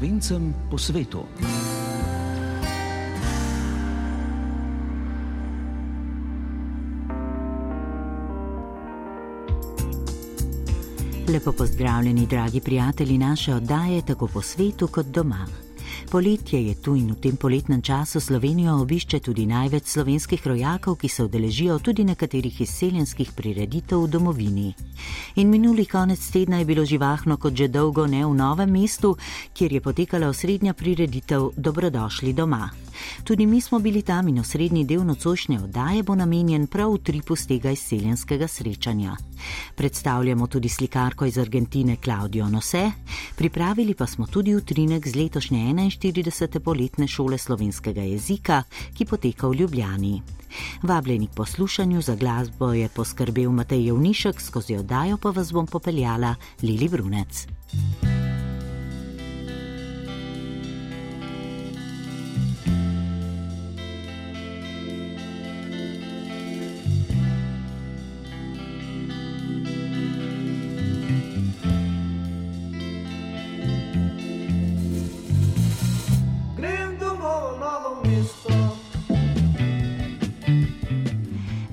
slovencem po svetu. Lepo pozdravljeni, dragi prijatelji naše oddaje, tako po svetu kot doma. Poletje je tu in v tem poletnem času Slovenijo obišče tudi največ slovenskih rojakov, ki se udeležijo tudi nekaterih izseljenskih prireditev v domovini. In minuli konec tedna je bilo živahno kot že dolgo ne v novem mestu, kjer je potekala osrednja prireditev Dobrodošli doma. Tudi mi smo bili tam in osrednji del nocošnje oddaje bo namenjen prav tripu z tega izseljenskega srečanja. Predstavljamo tudi slikarko iz Argentine Klaudijo Nose, pripravili pa smo tudi utrinek z letošnje 41. poletne šole slovenskega jezika, ki poteka v Ljubljani. Vabljeni k poslušanju za glasbo je poskrbel Matej Jovnišek, skozi oddajo pa vas bom popeljala Lili Brunec.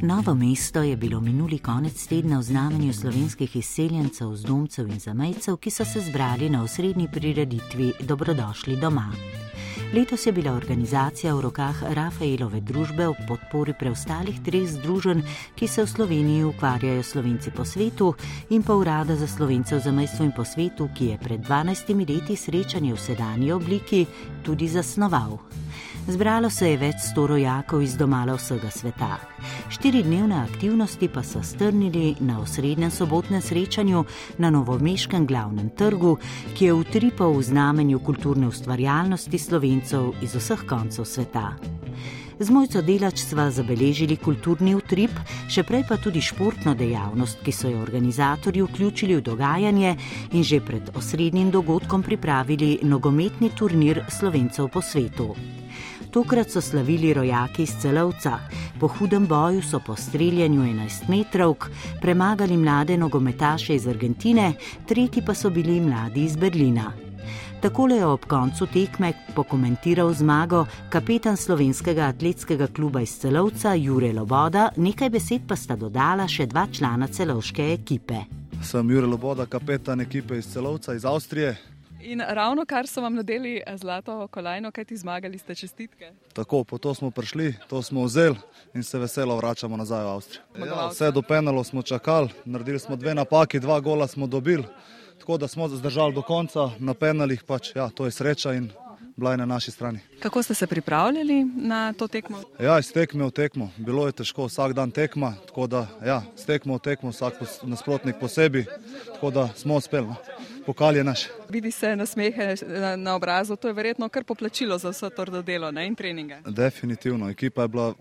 Novo mesto je bilo minuli konec tedna v znamenju slovenskih izseljencev, zdomcev in zamejcev, ki so se zbrali na osrednji prireditvi Dobrodošli doma. Letos je bila organizacija v rokah Rafaelove družbe v podpori preostalih treh združenj, ki se v Sloveniji ukvarjajo slovenci po svetu, in pa urada za slovence v zamestvu in po svetu, ki je pred 12 leti srečanje v sedanji obliki tudi zasnoval. Zbralo se je več sto rojakov iz domala vsega sveta. Štiri dnevne aktivnosti pa so strnili na osrednjem sobotnem srečanju na novomeškem glavnem trgu, ki je utripal v znamenju kulturne ustvarjalnosti slovencev iz vseh koncev sveta. Z mojco delač sva zabeležili kulturni utrip, še prej pa tudi športno dejavnost, ki so jo organizatorji vključili v dogajanje in že pred osrednjim dogodkom pripravili nogometni turnir slovencev po svetu. Tokrat so slavili rojaki iz celovca. Po hudem boju so po streljanju 11 metrovk premagali mlade nogometaše iz Argentine, tretji pa so bili mladi iz Berlina. Takole je ob koncu tekme pokomentiral zmago kapetan slovenskega atletskega kluba iz celovca Jure Loboda, nekaj besed pa sta dodala še dva člana celovške ekipe. Sem Jure Loboda, kapetan ekipe iz celovca iz Avstrije. In ravno kar so vam nadeli zlato kolajno, kaj ti zmagali, ste čestitke. Tako, po to smo prišli, to smo vzeli in se veselo vračamo nazaj v Avstrijo. Ja, vse do penalo smo čakali, naredili smo dve napaki, dva gola smo dobili, tako da smo zdržali do konca na penalih, pač ja, to je sreča in bila je na naši strani. Kako ste se pripravljali na to tekmo? Ja, iz tekme v tekmo. Bilo je težko, vsak dan tekma, tako da ja, z tekmo v tekmo, vsak nasprotnik posebej, tako da smo uspeli. Pokal je naš. Vidi se nasmehe na, na obrazu, to je verjetno kar poplačilo za vse trdo delo ne, in treninge. Definitivno, ekipa je bila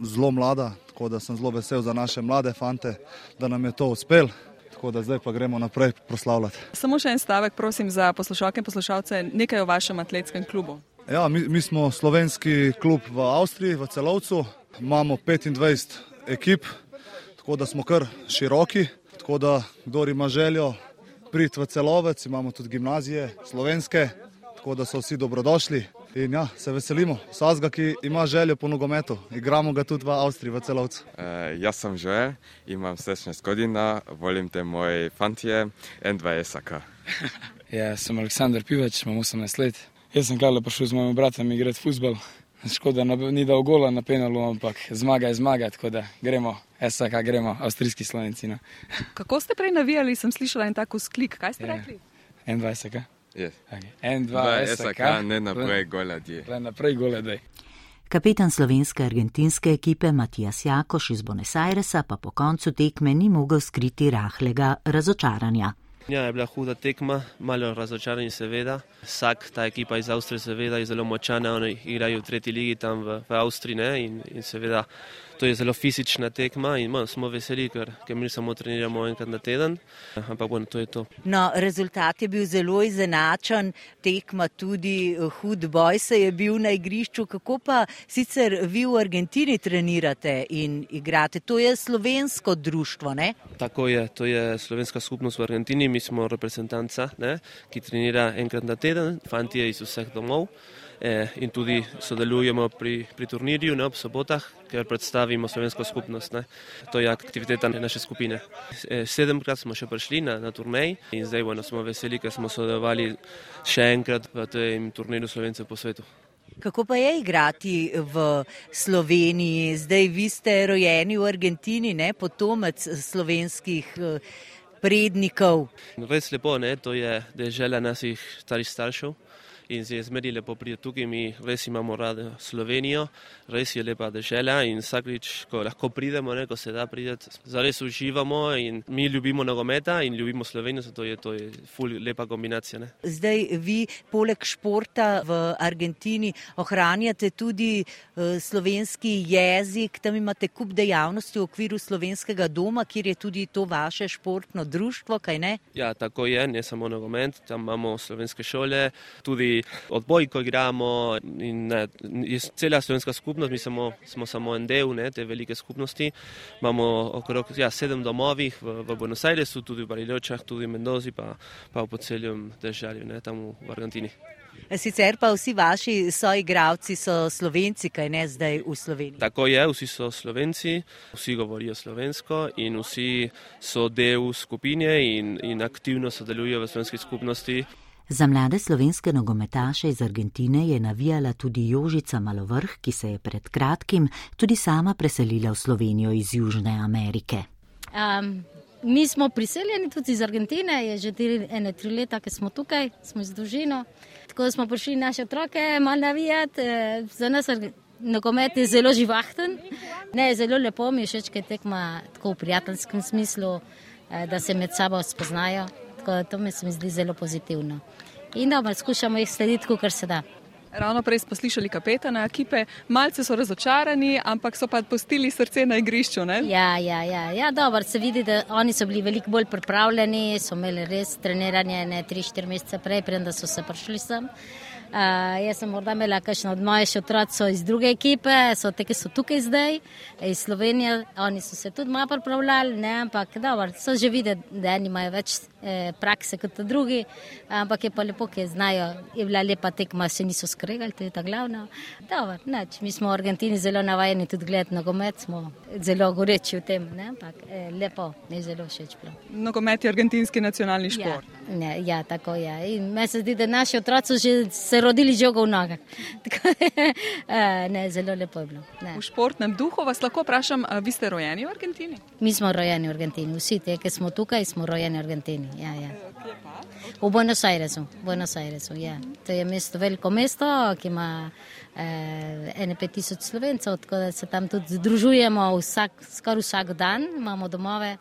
zelo mlada, tako da sem zelo vesel za naše mlade fante, da nam je to uspel. Tako da zdaj pa gremo naprej proslavljati. Samo še en stavek, prosim, za poslušalke in poslušalce, nekaj o vašem atletskem klubu. Ja, mi, mi smo slovenski klub v Avstriji, v celovcu. Imamo 25 ekip, tako da smo kar široki. Tako da, kdo ima željo, prid v celovec, imamo tudi gimnazije slovenske, tako da so vsi dobrodošli. In ja, se veselimo, vsakega, ki ima željo po nogometu, igramo ga tudi v Avstriji, v celovcu. E, jaz sem že, imam 16 godina, volim te moje fantje, N2 SAK. ja, sem Aleksandr Pivač, imam 18 let. Jaz sem kar lepo šel z mojim bratom igrati futbol. Škoda, ni dal gola na penalu, ampak zmaga je zmaga, tako da gremo, SAK gremo, avstrijski slovenci. No. Kako ste prej navijali, sem slišala en tako sklik, kaj ste Ja. rekli? N2 SAK. Yes. Okay. N2 Dva SAK. SAK, ne naprej goladje. Le naprej goledaj. Kapetan slovenske argentinske ekipe Matijas Jakoš iz Buenos Airesa pa po koncu tekme ni mogel skriti rahlega razočaranja. Ja, je bila huda tekma, malo razočaranje seveda. Vsak, ta ekipa iz Avstrije seveda je zelo močana, oni igrajo v tretji ligi tam v, v Avstriji ne? in, in seveda To je zelo fizična tekma in man, smo veseli, ker, ker mi samo treniramo enkrat na teden. Ampak bueno, to je to. No, rezultat je bil zelo izenačen, tekma tudi eh, hud boj se je bil na igrišču. Kako pa sicer vi v Argentini trenirate in igrate? To je slovensko društvo, ne? Tako je, to je slovenska skupnost v Argentini, mi smo reprezentanca, ne, ki trenira enkrat na teden, fantje iz vseh domov eh, in tudi sodelujemo pri, pri turnirju ne, ob sobotah, ker predstavimo slovensko skupnost. Ne. To je aktiviteta naše skupine. Eh, sedemkrat smo še prišli na, na turnej in zdaj bueno, smo veseli, ker smo sodelovali še enkrat v tem turnirju slovencev po svetu. Kako pa je igrati v Sloveniji? Zdaj vi ste rojeni v Argentini, ne potomec slovenskih eh, prednikov. Res lepo, ne? to je dežela naših starih staršev in se je zmeri lepo priti tukaj. Mi res imamo radi Slovenijo, res je lepa država in vsakič, ko lahko pridemo, ne, ko se da prideti, zares uživamo in mi ljubimo nogometa in ljubimo Slovenijo, zato je to je ful lepa kombinacija. Ne. Zdaj vi poleg športa v Argentini ohranjate tudi uh, slovenski jezik, tam imate kup dejavnosti v okviru slovenskega doma, kjer je tudi to vaše športno društvo, kaj ne? Ja, tako je, ne samo nogomet, tam imamo slovenske šole, tudi odboj, ko igramo in ne, cela slovenska skupnost, mi samo, smo samo en del ne, te velike skupnosti. Imamo okrog ja, sedem domovih v, v Buenos Airesu, tudi v Bariločah, tudi v Mendozi, pa, pa po celem državi, ne, tam v Argentini. Sicer pa vsi vaši soigravci so slovenci, kaj ne zdaj v Sloveniji. Tako je, vsi so slovenci, vsi govorijo slovensko in vsi so del skupine in, in aktivno sodelujejo v slovenski skupnosti. Za mlade slovenske nogometaše iz Argentine je navijala tudi Jožica Malovrh, ki se je pred kratkim tudi sama preselila v Slovenijo iz Južne Amerike. Um, mi smo priseljeni tudi iz Argentine, je že tri, ene tri leta, ki smo tukaj, smo z družino. Tako smo prišli naše otroke malo navijati. Eh, za nas nogomet je zelo živahten, ne, zelo lepo mi je všeč, ker tekma tako v prijateljskem smislu, eh, da se med sabo spoznajo. To mi se zdi zelo pozitivno. In dobro, skušamo jih slediti, kar se da. Ravno prej smo slišali kapetana ekipe, malce so razočarani, ampak so pa postili srce na igrišču. Ne? Ja, ja, ja, ja dobro, se vidi, da oni so bili veliko bolj pripravljeni, so imeli res treniranje ne 3-4 mesece prej, preden so se prišli sem. Uh, jaz sem morda imela kakšno od mojih otrocov iz druge ekipe, so te, ki so tukaj zdaj, iz Slovenije, oni so se tudi malo pripravljali, ne, ampak dobro, so že videli, da eni imajo več eh, prakse kot drugi, ampak je pa lepo, ki znajo, je bila lepa tekma, se niso skregali, to je ta glavna. Dobro, neč, mi smo v Argentini zelo navajeni tudi gledati nogomet, smo zelo goreči v tem, ne, ampak eh, lepo, mi je zelo všeč. Nogomet je argentinski nacionalni šport. Ja. Ne, ja, tako je. Ja. Meni se zdi, da naši otroci že se rodili žogo v nogah. ne, zelo lepo je bilo. Ne. V športnem duhu vas lahko vprašam, vi ste rojeni v Argentini? Mi smo rojeni v Argentini, vsi te, ki smo tukaj, smo rojeni v Argentini. Ja, ja. V Buenos Airesu. Buenos Airesu ja. To je mesto, veliko mesto, ki ima eh, ene pet tisoč slovencev, tako da se tam tudi združujemo vsak, skoraj vsak dan, imamo domove,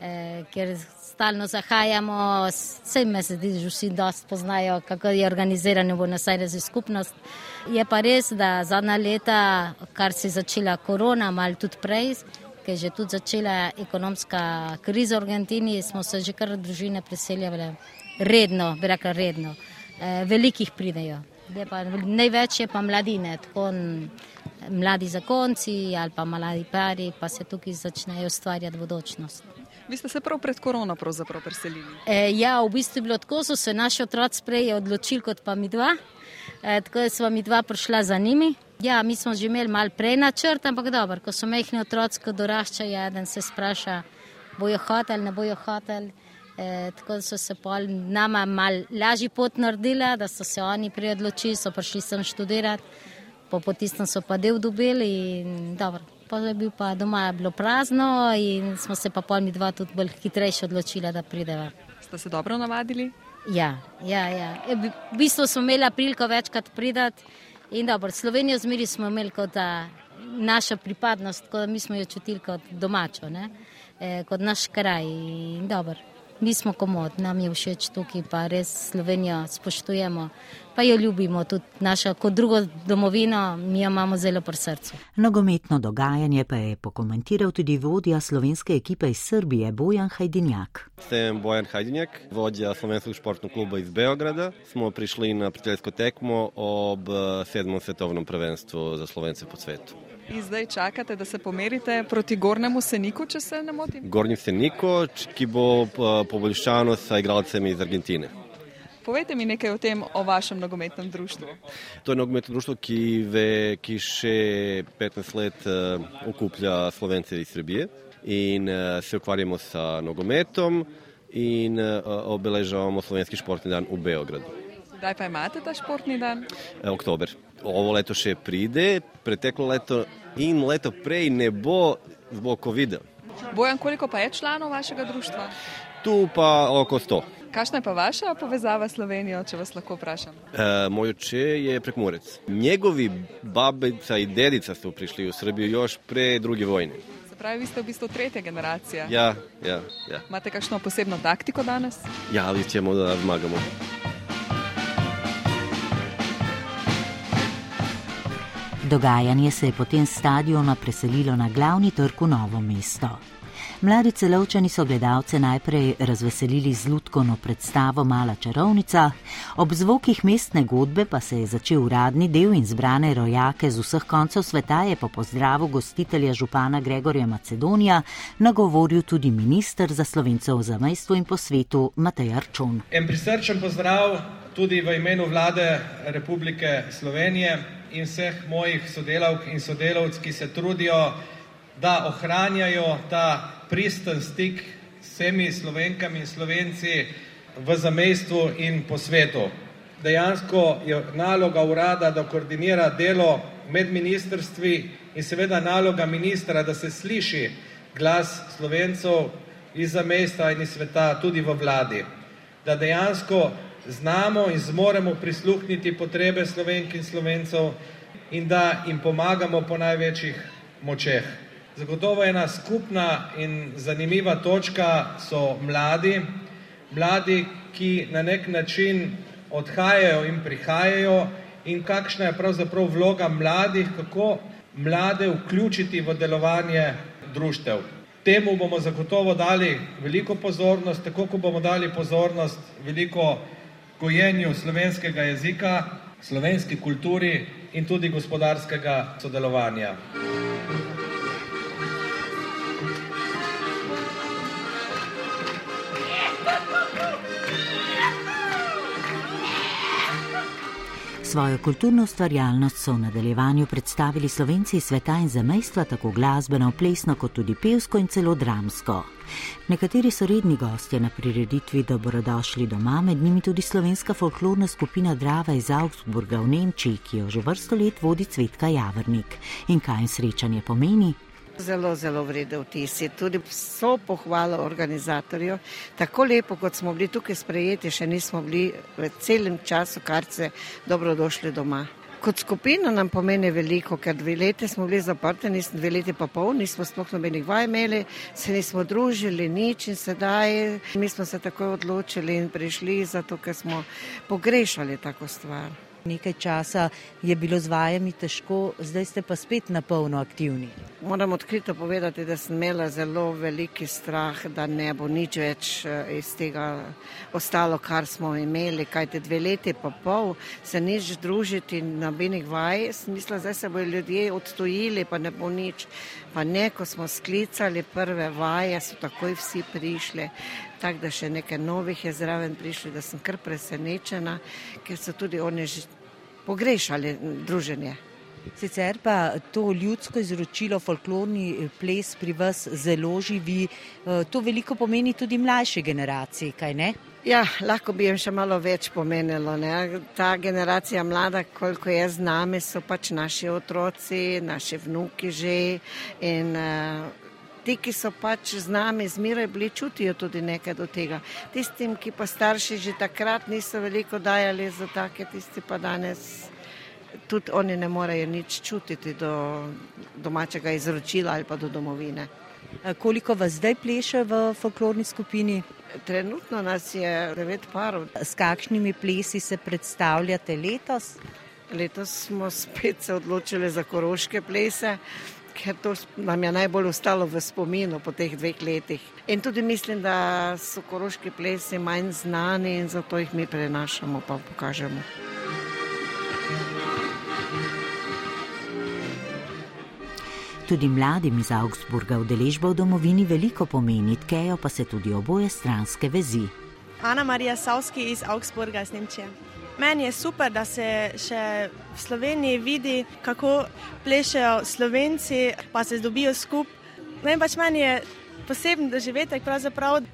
eh, kjer stalno zahajamo, vse me se zdi, že vsi dosti poznajo, kako je organizirana Buenos Airesu skupnost. Je pa res, da zadnja leta, kar se je začela korona, malo tudi prej, ki je že tudi začela ekonomska kriza v Argentini, smo se že kar družine preseljale redno, bi rekla redno. E, velikih pridejo. Pa, največ je pa mladine, tako mladi zakonci ali pa mladi pari, pa se tukaj začnejo ustvarjati bodočnost. Vi ste se prav pred korono preselili? E, ja, v bistvu je bilo tako, so se naši otroci prej odločili kot pa mi dva. E, tako da smo mi dva prišla za njimi. Ja, mi smo že imeli mal prej načrt, ampak dobro, ko so mehni otroci, ko doraščajo, eden se spraša, bojo hotel, ne bojo hotel. E, tako so se pol nama mal lažji pot naredila, da so se oni prej odločili, so prišli sem študirati, po potistem so pa del dobili in dobro pa je bil pa doma je bilo prazno in smo se pa pol mi dva tudi bolj hitrejše odločila, da prideva. Ste se dobro navadili? Ja, ja, ja. E, v bistvu smo imeli priliko večkrat pridati in dobro, Slovenijo zmeri smo imeli kot naša pripadnost, kot mi smo jo čutili kot domačo? E, kot naš kraj in dobro. Mi smo komod, nam je všeč tukaj, pa res Slovenijo spoštujemo, pa jo ljubimo, tudi naša kot drugo domovino, mi jo imamo zelo pri srcu. Nogometno dogajanje pa je pokomentiral tudi vodja slovenske ekipe iz Srbije, Bojan Hajdinjak. Sem Bojan Hajdinjak, vodja slovenskega športnega kluba iz Beograda. Smo prišli na prijateljsko tekmo ob sedmem svetovnem prvenstvu za slovence po svetu. In zdaj čakate, da se pomerite proti Gornemu Seniku, če se ne motim? Gornji Seniko, ki bo poboljšano s igralcem iz Argentine. Povejte mi nekaj o tem, o vašem nogometnem društvu. To je nogometno društvo, ki, ve, ki še 15 let uh, okuplja Slovence iz Srbije in uh, se ukvarjamo sa nogometom in uh, obeležavamo slovenski športni dan v Beogradu. Kdaj pa imate ta športni dan? E, oktober. Ovo leto še pride, preteklo leto in leto prej ne bo zbog COVID-a. Bojan, koliko pa je članov vašega društva? Tu pa oko 100. Kakšna je pa vaša povezava s Slovenijo, če vas lahko vprašam? E, moj oče je prekmurec. Njegovi babica in dedica so prišli v Srbijo još pre druge vojne. Se pravi, vi ste v bistvu tretja generacija. Ja, ja, ja. Imate kakšno posebno taktiko danes? Ja, ali ćemo da zmagamo. Dogajanje se je potem z stadiona preselilo na glavni trg v Novo mesto. Mladi celovčani so gledalce najprej razveselili z lutkovno predstavo Mala čarovnica, ob zvokih mestne godbe pa se je začel uradni del in zbrane rojake z vseh koncev sveta je po pozdravu gostitelja župana Gregorja Macedonija nagovoril tudi minister za slovence v zamejstvu in po svetu Matej Arčon. En prisrčen pozdrav tudi v imenu vlade Republike Slovenije in vseh mojih sodelavk in sodelavc, ki se trudijo, da ohranjajo ta pristen stik s vsemi slovenkami in slovenci v zamejstvu in po svetu. Dejansko je naloga urada, da koordinira delo med ministrstvi in seveda naloga ministra, da se sliši glas slovencev iz zamejstva in iz sveta tudi v vladi. Da dejansko znamo in zmoremo prisluhniti potrebe slovenk in slovencev in da jim pomagamo po največjih močeh. Zagotovo ena skupna in zanimiva točka so mladi, mladi, ki na nek način odhajajo in prihajajo in kakšna je pravzaprav vloga mladih, kako mlade vključiti v delovanje društev. Temu bomo zagotovo dali veliko pozornost, tako kot bomo dali pozornost veliko gojenju slovenskega jezika, slovenski kulturi in tudi gospodarskega sodelovanja. Svojo kulturno ustvarjalnost so v nadaljevanju predstavili slovenci iz sveta in zamejstva, tako glasbeno, plesno, kot tudi pevsko in celo dramsko. Nekateri so redni gostje na prireditvi Dobrodošli doma, med njimi tudi slovenska folklorna skupina Drava iz Augsburga v Nemčiji, ki jo že vrsto let vodi Cvetka Javrnik. In kaj jim srečanje pomeni? Zelo, zelo vrede vtisi. Tudi so pohvalo organizatorju. Tako lepo, kot smo bili tukaj sprejeti, še nismo bili v celem času, kar se dobrodošli doma. Kot skupina nam pomeni veliko, ker dve leti smo bili zaprti, nismo dve leti pa pol, nismo sploh nobenih vaj imeli, se nismo družili, nič in sedaj mi smo se tako odločili in prišli, zato ker smo pogrešali tako stvar. Nekaj časa je bilo z vajami težko, zdaj ste pa spet na polno aktivni. Moram odkrito povedati, da sem imela zelo veliki strah, da ne bo nič več iz tega ostalo, kar smo imeli. Kajte dve leti pa pol se nič družiti na benih vaj, sem mislila, zdaj se bodo ljudje odtojili, pa ne bo nič. Pa ne, ko smo sklicali prve vaje, so takoj vsi prišli. Tako da še nekaj novih je zraven prišli, da sem kar presenečena, ker so tudi oni že pogrešali druženje. Sicer pa to ljudsko izročilo, folklorni ples pri vas zelo živi, to veliko pomeni tudi mlajši generaciji, kaj ne? Ja, lahko bi jim še malo več pomenilo. Ne? Ta generacija mlada, koliko je z nami, so pač naši otroci, naši vnuki že in uh, ti, ki so pač z nami zmeraj bili, čutijo tudi nekaj do tega. Tistim, ki pa starši že takrat niso veliko dajali za take, tisti pa danes tudi oni ne morejo nič čutiti do domačega izročila ali pa do domovine. Koliko vas zdaj pleše v folklorni skupini? Trenutno nas je devet parov. S kakšnimi plesi se predstavljate letos? Letos smo spet se odločili za koroške plese, ker to nam je najbolj ostalo v spominu po teh dveh letih. In tudi mislim, da so koroški plesi manj znani in zato jih mi prenašamo pa pokažemo. Tudi mladim iz Augsburga udeležba v domovini veliko pomeni, tkejo pa se tudi oboje stranske vezi. Ana Marija Savski iz Augsburga iz Nemčije. Meni je super, da se še v Sloveniji vidi, kako plešejo Slovenci, pa se dobijo skupaj. Vem pač meni je poseben doživetek,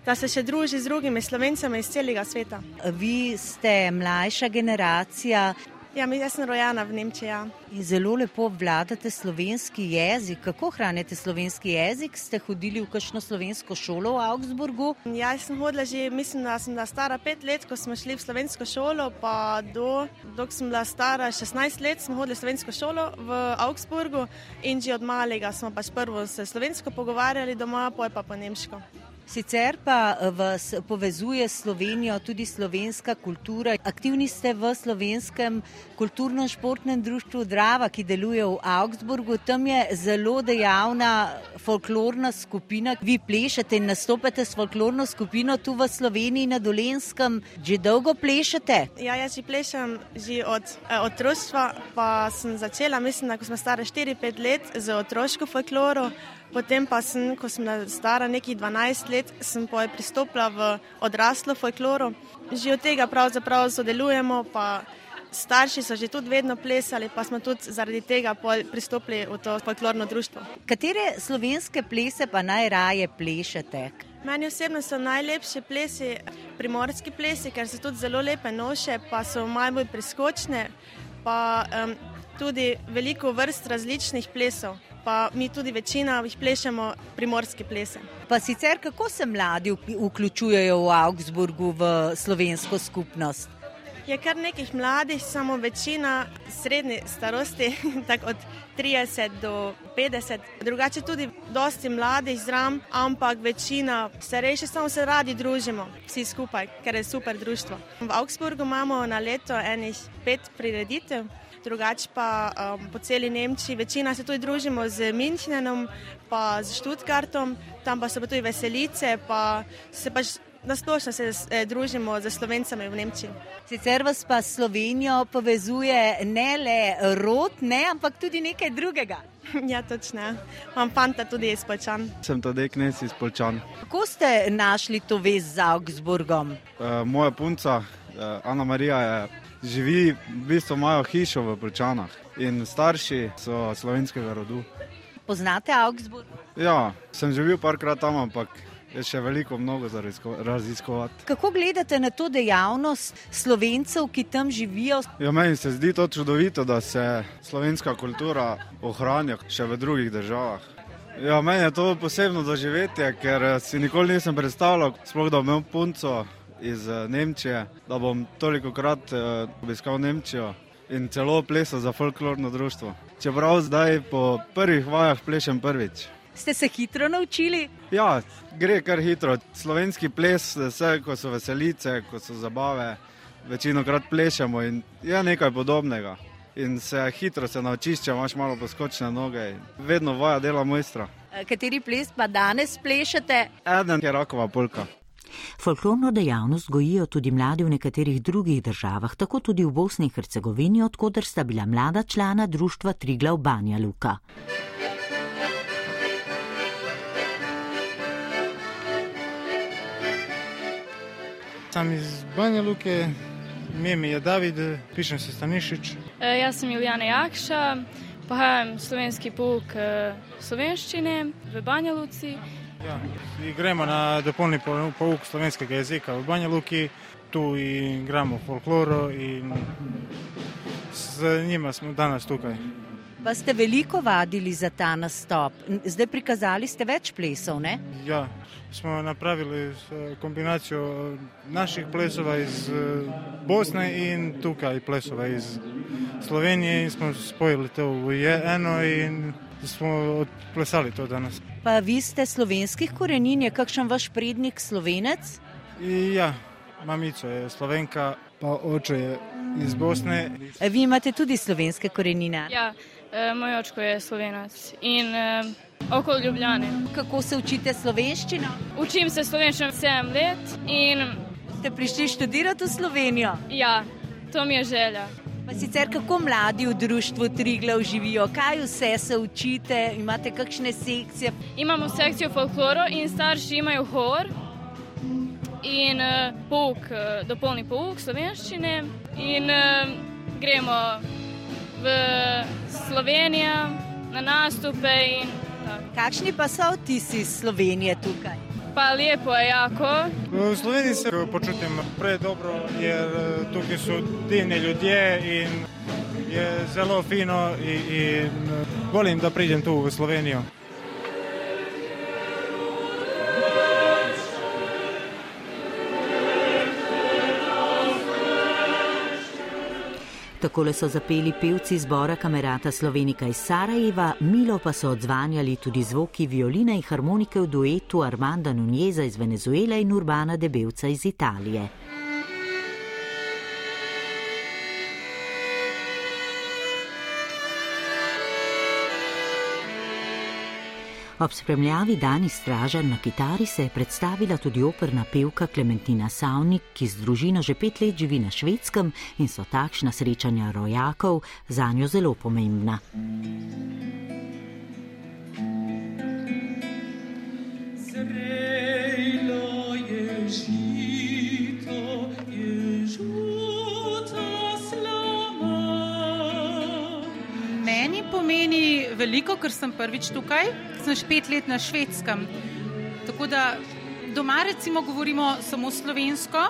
da se še druži z drugimi Slovencem iz celega sveta. Vi ste mlajša generacija. Ja, mi sem rojena v Nemčiji. Ja. Zelo lepo vladate slovenski jezik. Kako hranite slovenski jezik? Ste hodili v kakšno slovensko šolo v Augsburgu? Ja, sem hodila že, mislim, da sem bila stara pet let, ko smo šli v slovensko šolo, pa do, dok sem bila stara 16 let, smo hodili v slovensko šolo v Augsburgu in že od malega smo pač prvo se slovensko pogovarjali doma, poj pa po nemško. Sicer pa eh, vas povezuje Slovenijo tudi slovenska kultura. Aktivni ste v slovenskem kulturno-športnem društvu Drava, ki deluje v Augsburgu. Tam je zelo dejavna folklorna skupina. Vi plešete in nastopate s folklorno skupino tu v Sloveniji na Dolenskem. Že dolgo plešete? Ja, jaz že plešem že od eh, otroštva, pa sem začela, mislim, da ko smo stare 4-5 let z otroško folkloro. Potem pa sem, ko sem stara nekih 12 let, sem pristopila v odraslo folkloro. Že od tega pravzaprav sodelujemo, pa starši so že tudi vedno plesali, pa smo tudi zaradi tega pristopili v to folklorno društvo. Katere slovenske plese pa najraje plešete? Meni osebno so najlepši plesi primorski plesi, ker so tudi zelo lepe noše, pa so malo bolj priskočne, pa um, tudi veliko vrst različnih plesov pa mi tudi večina jih plešemo primorske plese. Pa sicer kako se mladi vključujejo v Augsburgu v slovensko skupnost? Je kar nekih mladih, samo večina srednje starosti, tako od 30 do 50. Drugače tudi dosti mladih zram, ampak večina starejših samo se radi družimo, vsi skupaj, ker je super društvo. V Augsburgu imamo na leto enih pet prireditev drugače pa um, po celi Nemčiji. Večina se tudi družimo z Münchenom, pa z Študgartom, tam pa so pa tudi veselice, pa se pač nasplošno se eh, družimo z Slovencami v Nemčiji. Sicer vas pa Slovenijo povezuje ne le rod, ne, ampak tudi nekaj drugega. Ja, točno. Imam fanta tudi iz Polčan. Sem tudi knes iz Polčan. Kako ste našli to vez z Augsburgom? Uh, moja punca, uh, Ana Marija, je živi, v bistvu imajo hišo v Plčanah in starši so slovenskega rodu. Poznate Augsburg? Ja, sem živel parkrat tam, ampak je še veliko mnogo za raziskovati. Kako gledate na to dejavnost slovencev, ki tam živijo? Ja, meni se zdi to čudovito, da se slovenska kultura ohranja še v drugih državah. Ja, meni je to posebno doživetje, ker si nikoli nisem predstavljal, sploh da imam punco iz eh, Nemčije, da bom toliko krat eh, obiskal Nemčijo in celo plesal za folklorno društvo. Čeprav zdaj po prvih vajah plešem prvič. Ste se hitro naučili? Ja, gre kar hitro. Slovenski ples, vse, ko so veselice, ko so zabave, večino krat plešemo in je nekaj podobnega. In se hitro se naučiš, če imaš malo poskočne noge. Vedno vaja dela mojstra. Kateri ples pa danes plešete? Eden je rakova polka. Folklorno dejavnost gojijo tudi mladi v nekaterih drugih državah, tako tudi v Bosni in Hercegovini, odkuder sta bila mlada člana društva Triglav Banja Luka. Sam iz Banja Luke, ime je David, pišem se Stanišič. E, jaz sem Julijana Jakša, pohajam slovenski pouk e, slovenščine v Banja Luci. Ja, gremo na dopolni pouk slovenskega jezika v Banja Luki, tu igramo folkloro in z njima smo danes tukaj. Pa ste veliko vadili za ta nastop, zdaj prikazali ste več plesov, ne? Ja, smo napravili kombinacijo naših plesova iz Bosne in tukaj plesova iz Slovenije in smo spojili to v eno in smo odplesali to danes. Pa vi ste slovenskih korenin, je kakšen vaš prednik slovenec? Ja, mamico je slovenka, pa oče je iz Bosne. Vi imate tudi slovenske korenine? Ja, eh, moj očko je slovenac in eh, okoli Ljubljane. Kako se učite slovenščino? Učim se slovenščino 7 let in ste prišli študirati v Slovenijo? Ja, to mi je želja. Pa sicer kako mladi v društvu Triglav živijo, kaj vse se učite, imate kakšne sekcije? Imamo sekcijo folkloro in starši imajo hor in uh, pouk, uh, dopolni pouk slovenščine in uh, gremo v Slovenijo na nastope. In, Kakšni pa so vtisi Slovenije tukaj? Pa lepo je jako. V Sloveniji se počutim prej dobro, jer tukaj so divni ljudje in je zelo fino in, in volim, da pridem tu v Slovenijo. Takole so zapeli pevci zbora kamerata Slovenika iz Sarajeva, milo pa so odzvanjali tudi zvoki violine in harmonike v duetu Armanda Nunjeza iz Venezuele in Urbana Debevca iz Italije. Ob spremljavi Dani Stražar na kitari se je predstavila tudi operna pevka Klementina Savnik, ki z družino že pet let živi na švedskem in so takšna srečanja rojakov za njo zelo pomembna. Zrejlo je žito, Meni veliko, ker sem prvič tukaj, sem že pet let na švedskem. Tako da doma recimo govorimo samo slovensko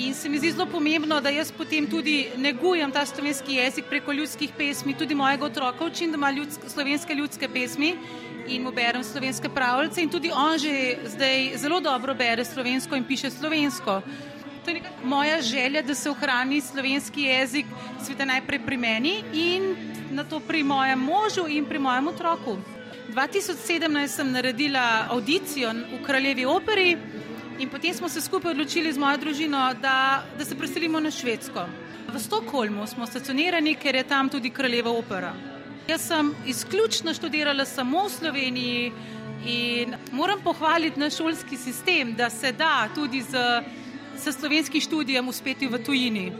in se mi zdi zelo pomembno, da jaz potem tudi negujem ta slovenski jezik preko ljudskih pesmi, tudi mojega otroka učim, da ima ljudske, slovenske ljudske pesmi in mu berem slovenske pravljice in tudi on že zdaj zelo dobro bere slovensko in piše slovensko. To je moja želja, da se ohrani slovenski jezik, sveta najprej pri meni in na to pri mojem možu in pri mojem otroku. 2017 sem naredila audicijo v Kraljevi operi in potem smo se skupaj odločili z mojo družino, da, da se preselimo na Švedsko. V Stokholmu smo stacionirani, ker je tam tudi Kraljeva opera. Jaz sem izključno študirala samo v Sloveniji in moram pohvaliti naš šolski sistem, da se da tudi z, z slovenskim študijem uspeti v tujini.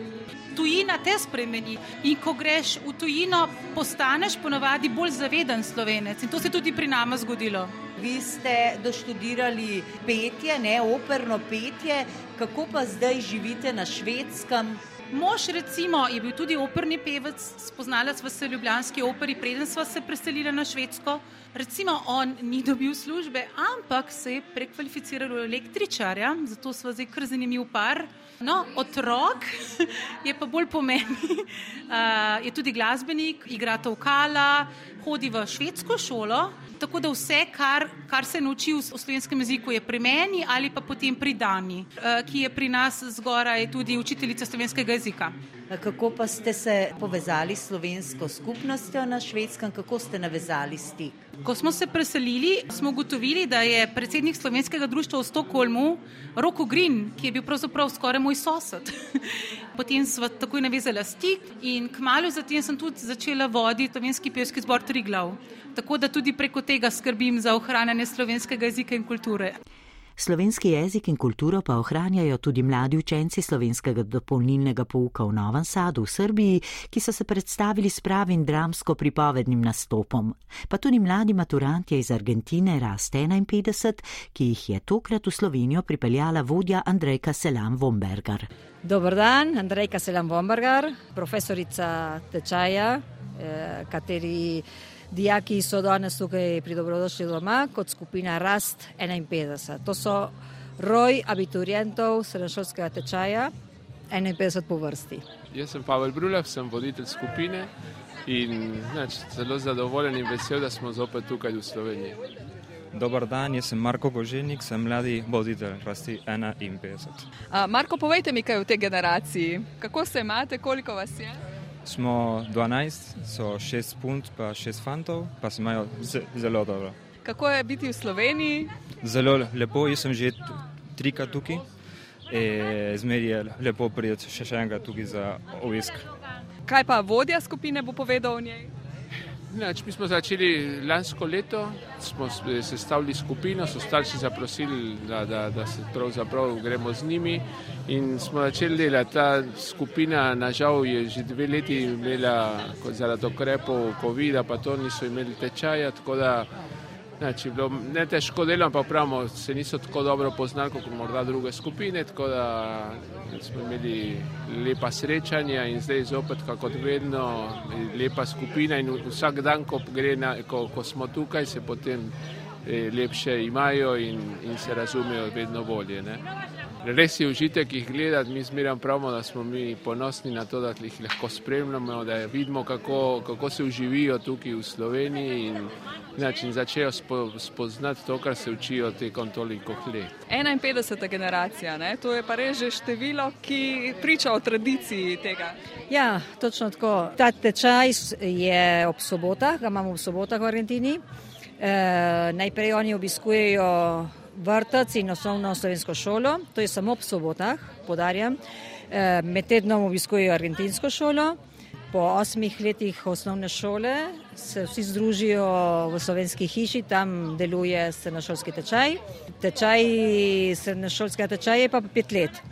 Tujina te spremeni in ko greš v tujino, postaneš ponovadi bolj zaveden slovenec in to se je tudi pri nama zgodilo. Vi ste doštudirali petje, ne operno petje, kako pa zdaj živite na švedskem? Mož recimo je bil tudi operni pevec, spoznala sva se v Ljubljanski operi, preden sva se preselila na Švedsko. Recimo on ni dobil službe, ampak se je prekvalificiral v električarja, zato sva zdaj kar zanimiv par. No, otrok je pa bolj pomemben. Uh, je tudi glasbenik, igra tokala, hodi v švedsko šolo. Tako da vse, kar, kar se nauči v slovenskem jeziku, je pri meni ali pa potem pri Dani, ki je pri nas zgoraj tudi učiteljica slovenskega jezika. Kako pa ste se povezali s slovensko skupnostjo na švedskem, kako ste navezali stik? Ko smo se preselili, smo ugotovili, da je predsednik slovenskega društva v Stokholmu, Roko Green, ki je bil pravzaprav skoraj moj sosed. Potem smo takoj navezali stik in kmalo zatem sem tudi začela voditi slovenski pevski zbor Triglav. Tako da tudi preko tega skrbim za ohranjanje slovenskega jezika in kulture. Slovenski jezik in kulturo pa ohranjajo tudi mladi učenci slovenskega dopolnilnega pouka v Novem Sadu v Srbiji, ki so se predstavili s pravim dramsko-pripovednim nastopom. Pa tudi mladi maturantje iz Argentine Rast 51, ki jih je tokrat v Slovenijo pripeljala vodja Andrejka Selam Vombergar. Dobar dan, Andrejka Selam Vombergar, profesorica tečaja, eh, kateri Dijaki so danes tukaj pri dobrodošli doma kot skupina Rast 51. To so roj abiturientov srednjošolskega tečaja, 51 po vrsti. Jaz sem Pavel Brulev, sem voditelj skupine in neč, zelo zadovoljen in vesel, da smo zopet tukaj v Sloveniji. Dobar dan, jaz sem Marko Boženik, sem mladi voditelj Rasti 51. Uh, Marko, povejte mi kaj o tej generaciji. Kako se imate, koliko vas je? Smo 12, so 6 punt, pa 6 fantov, pa se imajo zelo dobro. Kako je biti v Sloveniji? Zelo lepo, jaz sem že trikrat tukaj. In zmeraj je lepo priti še, še enkrat tukaj za obisk. Kaj pa vodja skupine bo povedal o njej? Znači, mi smo začeli lansko leto, smo sestavili skupino, so starši zaprosili, da, da, da se pravzaprav gremo z njimi in smo začeli delati. Ta skupina, nažal, je že dve leti imela zaradi okrepov COVID-a, pa to niso imeli tečaja, tako da Znači, bilo ne težko delo, ampak pravimo, se niso tako dobro poznali kot morda druge skupine, tako da smo imeli lepa srečanja in zdaj zopet, kot vedno, lepa skupina in vsak dan, ko, na, ko, ko smo tukaj, se potem eh, lepše imajo in, in se razumejo vedno bolje. Ne? Res je užitek jih gledati, mi zmeraj pravimo, da smo mi ponosni na to, da jih lahko spremljamo, da vidimo, kako, kako se uživijo tukaj v Sloveniji in način začejo spo, spoznati to, kar se učijo tekom toliko let. 51. generacija, ne? to je pa res že število, ki priča o tradiciji tega. Ja, točno tako. Ta tečaj je ob sobotah, ga imamo ob sobotah v Argentini. E, najprej oni obiskujejo vrtec in osnovno slovensko šolo, to je samo ob sobotah, podarjam. E, med tednom obiskujejo argentinsko šolo. Po osmih letih osnovne šole se vsi združijo v slovenski hiši, tam deluje srednjošolski tečaj. Tečaj srednjošolskega tečaja je pa pet let.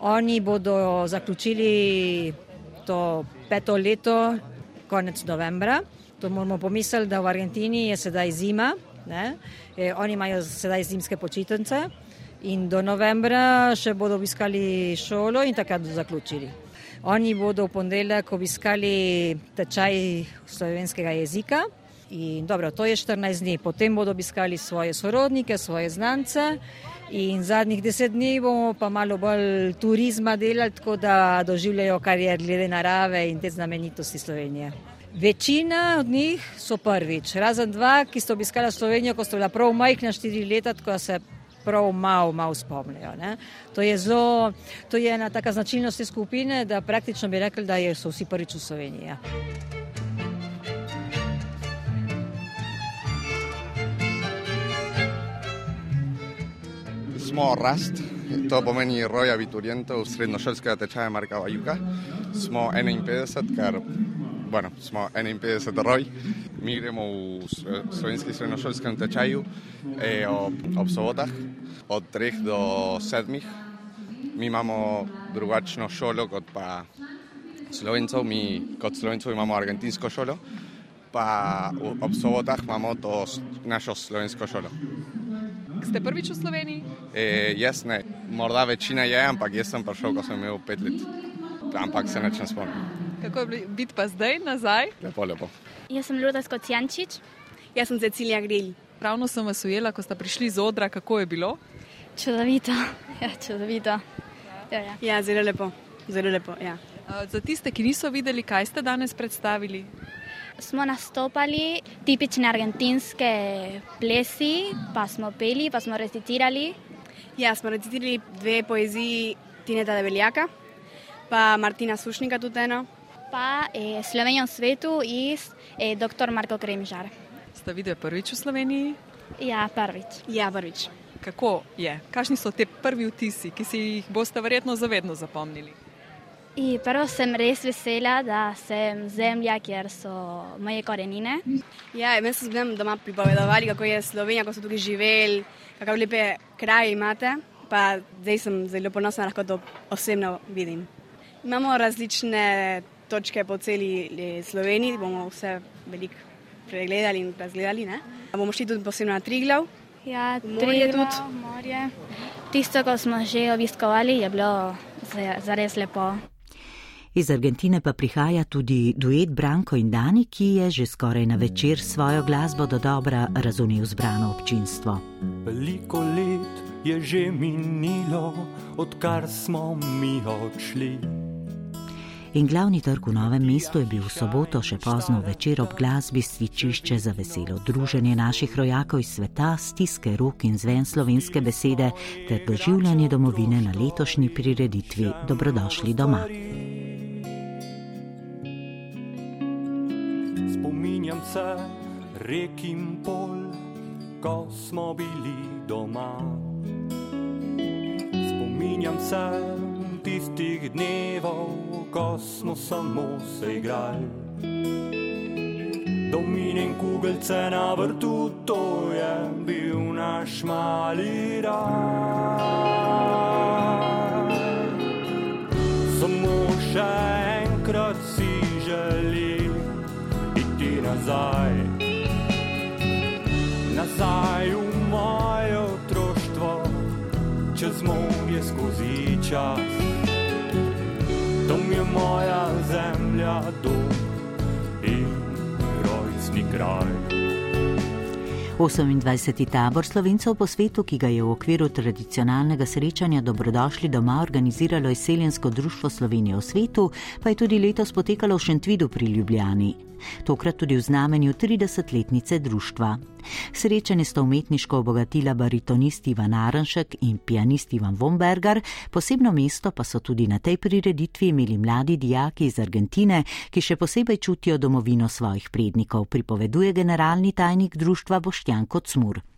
Oni bodo zaključili to peto leto konec novembra. To moramo pomisliti, da v Argentini je sedaj zima, E, oni imajo sedaj zimske počitnice in do novembra še bodo obiskali šolo in takrat bodo zaključili. Oni bodo v ponedeljek obiskali tečaj slovenskega jezika. In dobro, to je 14 dni, potem bodo obiskali svoje sorodnike, svoje znance. In zadnjih deset dni bomo pa malo bolj turizma delali, tako da doživljajo, kar je glede narave in te znamenitosti Slovenije. Večina od njih so prvič, razen dva, ki so obiskala Slovenijo, ko so bila prav majhna štiri leta, tako se prav malo, malo spomnijo. Ne. To je zelo, to je ena taka značilnost te skupine, da praktično bi rekli, da so vsi prvič v Sloveniji. Ja. Smo rast, to pomeni roja viturientov srednjošolskega tečaja Marka Vajuka. Smo 51, kar bueno, smo 51 roj, mi gremo v slovenski srednjošolskem tečaju e, ob, ob sobotah od 3 do 7. Mi imamo drugačno šolo kot pa slovencov, mi kot slovencov imamo argentinsko šolo, pa ob sobotah imamo to našo slovensko šolo. Ste prvič v Sloveniji? E, jaz ne, morda večina je, ampak jaz sem prišel, ko sem imel pet let, ampak se nečem spomnim. Kako je biti pa zdaj nazaj? Lepo, lepo. Jaz sem Luda Skocijančič. Jaz sem Cecilija Gril. Ravno sem vas ujela, ko ste prišli z odra, kako je bilo? Čudovito. Ja, čudovito. Ja, ja. ja zelo lepo. Zelo lepo ja. Za tiste, ki niso videli, kaj ste danes predstavili? Smo nastopali tipične argentinske plesi, pa smo peli, pa smo recitirali. Ja, smo recitirali dve poeziji Tineta Debeljaka, pa Martina Sušnika tudi eno pa eh, Slovenijo v svetu in eh, dr. Marko Kremžar. Ste videli prvič v Sloveniji? Ja, prvič. Ja, prvič. Kako je? Kakšni so te prvi vtisi, ki si jih boste verjetno zavedno zapomnili? I prvo sem res vesela, da sem zemlja, kjer so moje korenine. Ja, meni so zmerno doma pripovedovali, kako je Slovenija, kako so tukaj živeli, kako lepe kraje imate. Pa zdaj sem zelo ponosna, lahko to osebno vidim. Imamo različne točke po celi eh, Sloveniji, bomo vse veliko pregledali in razgledali. Ne? Bomo šli tudi posebno na Triglav. Ja, Triglav, morje. Tisto, ko smo že obiskovali, je bilo zares lepo. Iz Argentine pa prihaja tudi duet Branko in Dani, ki je že skoraj na večer svojo glasbo do dobra razumel zbrano občinstvo. Veliko let je že minilo, odkar smo mi odšli. In glavni trg v novem mestu je bil v soboto še pozno večer ob glasbi stičišče za veselo druženje naših rojakov iz sveta, stiske rok in zven slovenske besede ter doživljanje domovine na letošnji prireditvi Dobrodošli doma. Spominjam se rek in pol, ko smo bili doma Spominjam se tistih dnevov, ko smo samo se igrali. Dominen kugelce na vrtu, to je bil naš mali raj. Samo še enkrat si želim iti nazaj, nazaj v moje otroštvo, čez morje skozi čas. Moja zemlja, dom in rojstni kraj. 28. tabor slovencev po svetu, ki ga je v okviru tradicionalnega srečanja Dobrodošli doma organiziralo izseljensko društvo Slovenije v svetu, pa je tudi letos potekalo v Šentvidu pri Ljubljani. Tokrat tudi v znamenju 30-letnice društva. Srečanje sta umetniško obogatila baritonist Ivan Aranšek in pianist Ivan Vomberger, posebno mesto pa so tudi na tej prireditvi imeli mladi dijaki iz Argentine, ki še posebej čutijo domovino svojih prednikov, pripoveduje generalni tajnik društva Boštjan Kocmur.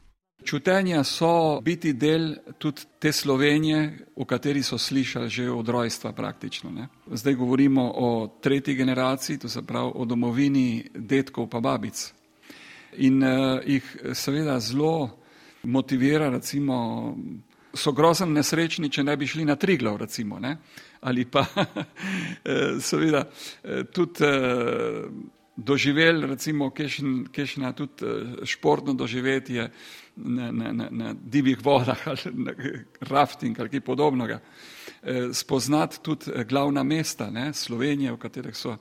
Čutenja so biti del tudi te Slovenije, o kateri so slišali že od rojstva praktično. Ne. Zdaj govorimo o tretji generaciji, to se pravi o domovini detkov pa babic. In uh, jih seveda zelo motivira, recimo, so grozno nesrečni, če ne bi šli na Triglav, recimo, ne. ali pa seveda tudi uh, doživeli, recimo, kešna tudi športno doživetje na, na, na, na divjih vodah ali na rafting ali kaj podobnega. Spoznati tudi glavna mesta ne, Slovenije, v katerih so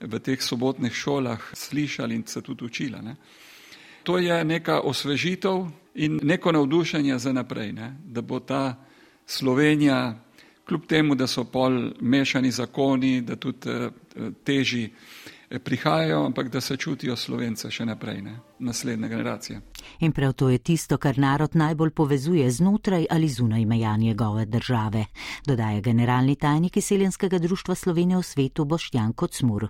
v teh sobotnih šolah slišali in se tudi učila. Ne. To je neka osvežitev in neko navdušenje za naprej, ne, da bo ta Slovenija, kljub temu, da so pol mešani zakoni, da tudi teži prihajajo, ampak da se čutijo slovence še naprej, ne? naslednje generacije. In prav to je tisto, kar narod najbolj povezuje znotraj ali zunaj meja njegove države, dodaja generalni tajnik izseljenskega društva Slovenije v svetu Boštjan Kocmur.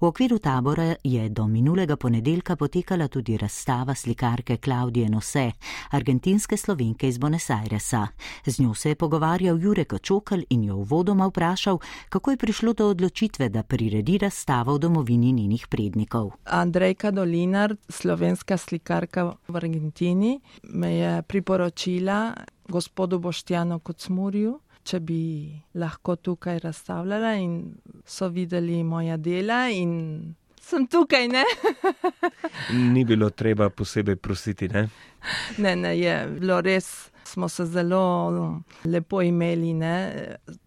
V okviru tabora je do minulega ponedeljka potekala tudi razstava slikarke Klaudije Nose, argentinske slovenke iz Buenos Airesa. Z njo se je pogovarjal Jurek Očokal in jo uvodoma vprašal, kako je prišlo do odločitve, da priredi razstavo v domovini njenih prednikov. Andrejka Dolinar, slovenska slikarka v Argentini, me je priporočila gospodu Boštjanu Kocmurju, če bi lahko tukaj razstavljala in so videli moja dela in sem tukaj, ne? Ni bilo treba posebej prositi, ne? Ne, ne, je bilo res. Smo se zelo lepo imeli, ne?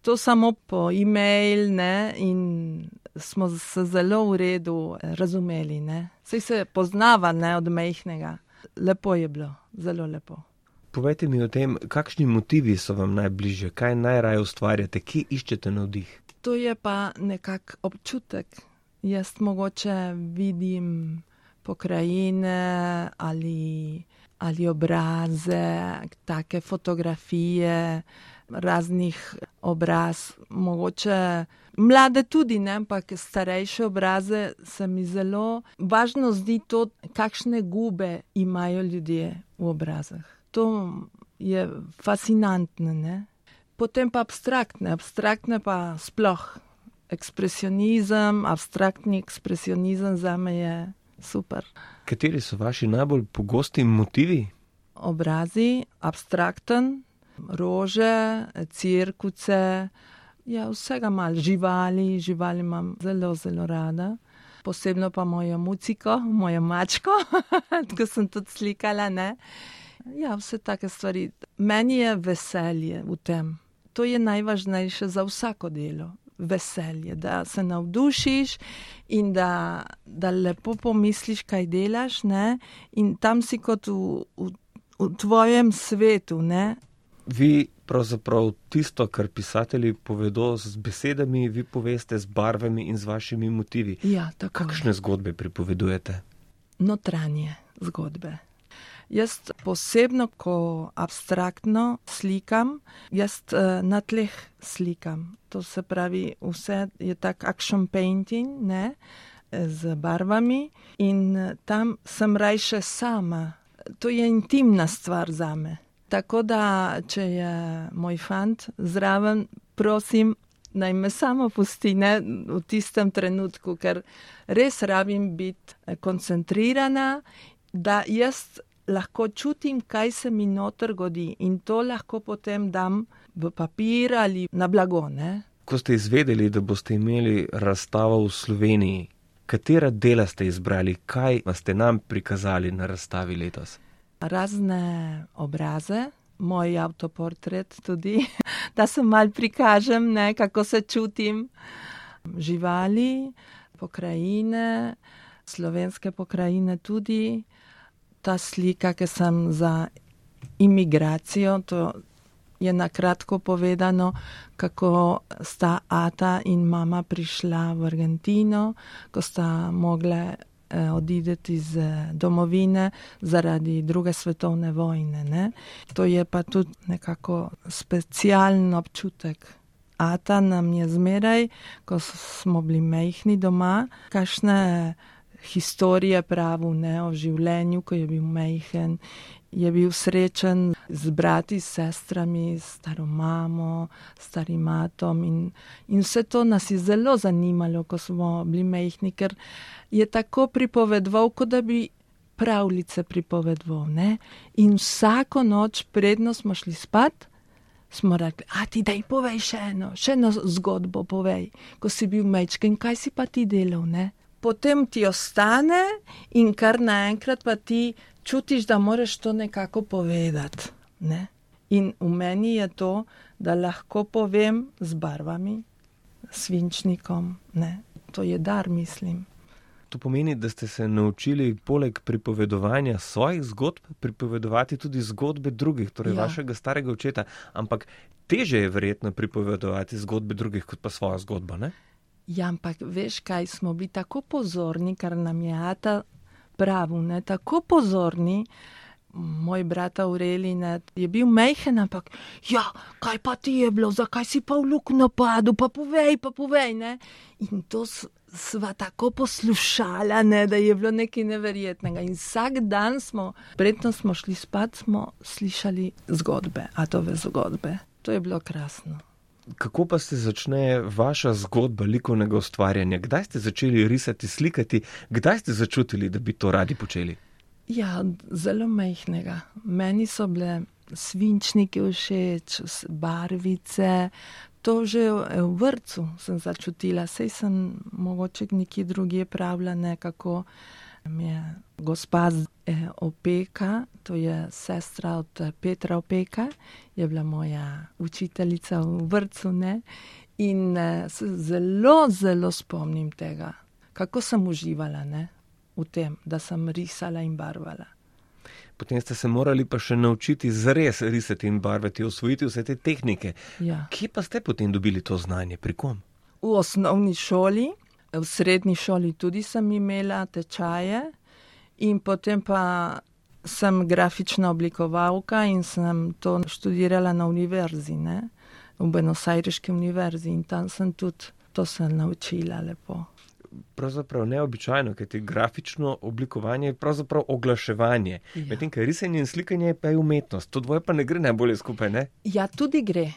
to samo po e-mail, ne? in smo se zelo v redu razumeli. Vse se poznava ne? od mehkega. Lepo je bilo, zelo lepo. Povejte mi o tem, kakšni motivi so vam najbližje, kaj najraje ustvarjate, kje iščete navdih? To je pa nekak občutek. Jaz mogoče vidim pokrajine ali, ali obraze, take fotografije raznih obraz, mogoče mlade tudi, ne, ampak starejše obraze se mi zelo važno zdi to, kakšne gube imajo ljudje v obrazah. To je fascinantno, ne. Potem pa abstraktne, abstraktne pa sploh. Ekspresionizem, abstraktni ekspresionizem za me je super. Kateri so vaši najbolj pogosti motivi? Obrazi, abstrakten, rože, cirkuce, ja, vsega malo, živali, živali imam zelo, zelo rada. Posebno pa mojo muziko, mojo mačko, tako sem tudi slikala. Ne? Ja, vse take stvari. Meni je veselje v tem. To je najvažnejše za vsako delo. Veselje, da se navdušiš in da, da lepo pomisliš, kaj delaš, ne? in tam si kot v, v, v tvojem svetu. Ne? Vi pravzaprav tisto, kar pisatelji povedo z besedami, vi poveste z barvami in z vašimi motivi. Ja, tako. Kakšne zgodbe pripovedujete? Notranje zgodbe. Jaz posebno, ko abstraktno slikam, jaz na tleh slikam. To se pravi, vse je tak action painting, ne, z barvami in tam sem rajše sama. To je intimna stvar za me. Tako da, če je moj fant zraven, prosim, naj me samo pusti ne, v tistem trenutku, ker res rabim biti eh, koncentrirana, da jaz lahko čutim, kaj se mi noter godi in to lahko potem dam v papir ali na blago. Ne. Ko ste izvedeli, da boste imeli razstavo v Sloveniji, katera dela ste izbrali, kaj ste nam prikazali na razstavi letos? Razne obraze, moj avtoportret tudi, da se mal prikažem, ne, kako se čutim. Živali, pokrajine, slovenske pokrajine tudi. Ta slika, ki sem za imigracijo, to je na kratko povedano, kako sta Ata in mama prišla v Argentino, ko sta mogle odideti iz eh, domovine zaradi druge svetovne vojne. Ne? To je pa tudi nekako specialen občutek. Ata nam je zmeraj, ko smo bili mehni doma, kakšne historije pravil ne, o življenju, ko je bil mehen je bil srečen z brati, sestrami, staro mamo, starim matom. In, in vse to nas je zelo zanimalo, ko smo bili mehni, ker je tako pripovedoval, kot da bi pravljice pripovedoval. Ne? In vsako noč, predno smo šli spat, smo rekli: A ti daj povej še eno, še eno zgodbo povej, ko si bil mečken, kaj si pa ti delal. Ne? Potem ti ostane, in kar naenkrat pa ti čutiš, da moraš to nekako povedati. Ne? In v meni je to, da lahko povem z barvami, svinčnikom. Ne? To je dar, mislim. To pomeni, da ste se naučili poleg pripovedovanja svojih zgodb, pripovedovati tudi zgodbe drugih, torej ja. vašega starega očeta. Ampak teže je verjetno pripovedovati zgodbe drugih, kot pa svojo zgodbo. Ne? Ja, ampak veš, kaj smo bili tako pozorni, kar nam je Ata pravu, ne, tako pozorni. Moj brat Aurelij je bil mehen, ampak ja, kaj pa ti je bilo, zakaj si pa v luk napadel, pa povej, pa povej. Ne? In to sva tako poslušala, ne, da je bilo nekaj neverjetnega. In vsak dan smo, predtem smo šli spat, smo slišali zgodbe, atove zgodbe. To je bilo krasno. Kako pa se začne vaša zgodba likovnega ustvarjanja? Kdaj ste začeli risati, slikati, kdaj ste začutili, da bi to radi počeli? Ja, zelo majhnega. Meni so bile svinčniki všeč, barvice. To že v vrtu sem začutila, sej sem mogoče nekje drugje pravila nekako. Mi je gospa eh, Opeka, to je sestra od eh, Petra Opeka, je bila moja učiteljica v vrtu. Ne? In eh, se zelo, zelo spomnim tega, kako sem uživala ne? v tem, da sem risala in barvala. Potem ste se morali pa še naučiti zares risati in barvati, osvojiti vse te tehnike. Ja. Kje pa ste potem dobili to znanje, pri kom? V osnovni šoli, v srednji šoli tudi sem imela tečaje, in potem pa sem grafična oblikovalka in sem to študirala na univerzi, ne? v Buenos Aireški univerzi in tam sem tudi to se naučila lepo. Pravzaprav neobičajno, ker je grafično oblikovanje pravzaprav oglaševanje. Ja. Medtem, ker risanje in slikanje pa je umetnost. To dvoje pa ne gre najbolje skupaj, ne? Ja, tudi gre.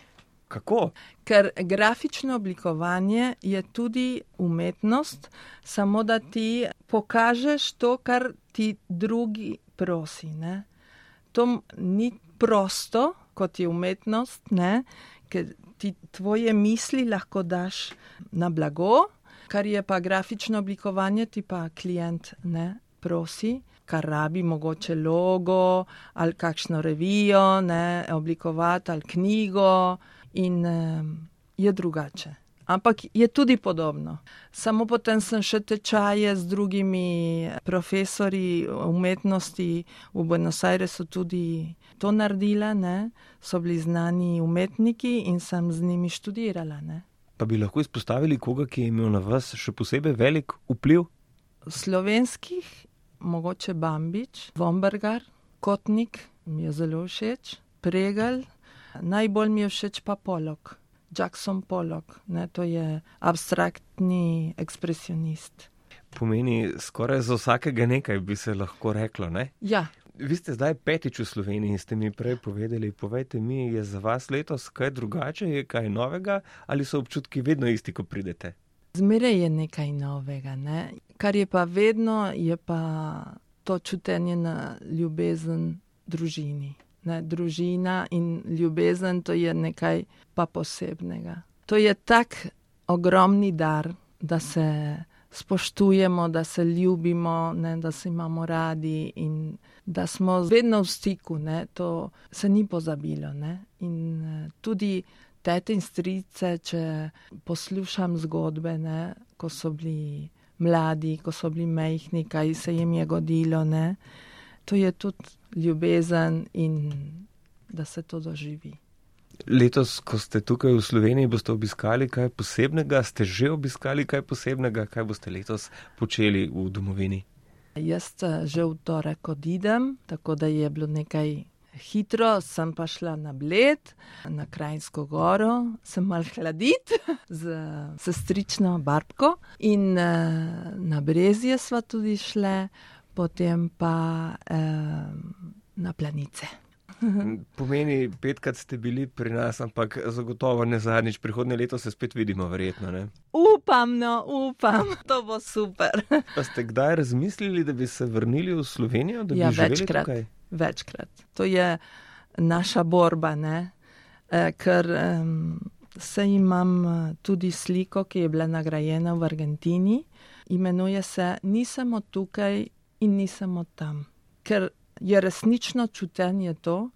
Kako? Ker grafično oblikovanje je tudi umetnost, samo da ti pokažeš to, kar ti drugi prosi. Ne? To ni prosto, kot je umetnost, ne? ker ti tvoje misli lahko daš na blago, kar je pa grafično oblikovanje, ti pa klient ne prosi. Kar rabi, mogoče logo ali kakšno revijo, ne, oblikovati ali knjigo, in um, je drugače. Ampak je tudi podobno. Samo potem sem še tečaje z drugimi profesori umetnosti v Buenos Airesu tudi to naredila, ne? so bili znani umetniki in sem z njimi študirala. Ne? Pa bi lahko izpostavili koga, ki je imel na vas še posebej velik vpliv? Slovenskih, mogoče Bambič, Vombergar, Kotnik mi je zelo všeč, Pregal. Najbolj mi je všeč pa Polok, Jackson Polok, ne, to je abstraktni ekspresionist. Pomeni, skoraj za vsakega nekaj bi se lahko reklo. Ne? Ja. Vi ste zdaj petič v Sloveniji ste mi prej povedali, povejte mi, je za vas letos kaj drugače, je kaj novega ali so občutki vedno isti, ko pridete? Zmeraj je nekaj novega, ne? kar je pa vedno, je pa to čutenje na ljubezen družini. Ne? Družina in ljubezen to je nekaj pa posebnega. To je tak ogromni dar, da se spoštujemo, da se ljubimo, ne? da se imamo radi in da smo vedno v stiku. Ne? To se ni pozabilo. Ne? In eh, tudi tete in strice, če poslušam zgodbe, ne? ko so bili mladi, ko so bili mehni, kaj se jim je godilo. Ne? To je tudi ljubezen in da se to doživi. Letos, ko ste tukaj v Sloveniji, boste obiskali kaj posebnega, ste že obiskali kaj posebnega, kaj boste letos počeli v domovini? Jaz eh, že v torek odidem, tako da je bilo nekaj hitro, sem pa šla na Bled, na Krajinsko goro, sem mal hladit z sestrično barbko in eh, na Brezje sva tudi šle, potem pa eh, na Planice. Pomeni, petkrat ste bili pri nas, ampak zagotovo ne zadnjič, prihodnje leto se spet vidimo, verjetno. Ne? Upam, no, upam, to bo super. Pa ste kdaj razmislili, da bi se vrnili v Slovenijo? Ja, večkrat. tukaj? Večkrat. To je naša borba, ne? Eh, ker um, se imam eh, tudi sliko, ki je bila nagrajena v Argentini, imenuje se Nisem tukaj in nisem od tam. Ker je resnično čutenje to,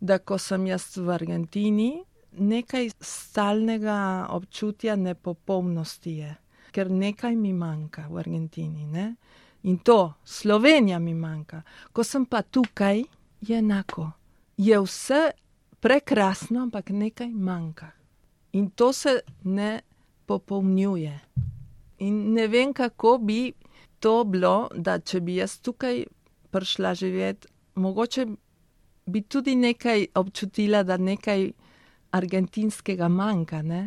da ko sem jaz v Argentini, nekaj stalnega občutja nepopolnosti je, ker nekaj mi manjka v Argentini. Ne? In to, Slovenija mi manjka. Ko sem pa tukaj, je enako. Je vse prekrasno, ampak nekaj manjka. In to se ne popolnjuje. In ne vem, kako bi to bilo, da če bi jaz tukaj prišla živeti, mogoče bi tudi nekaj občutila, da nekaj argentinskega manjka. Ne?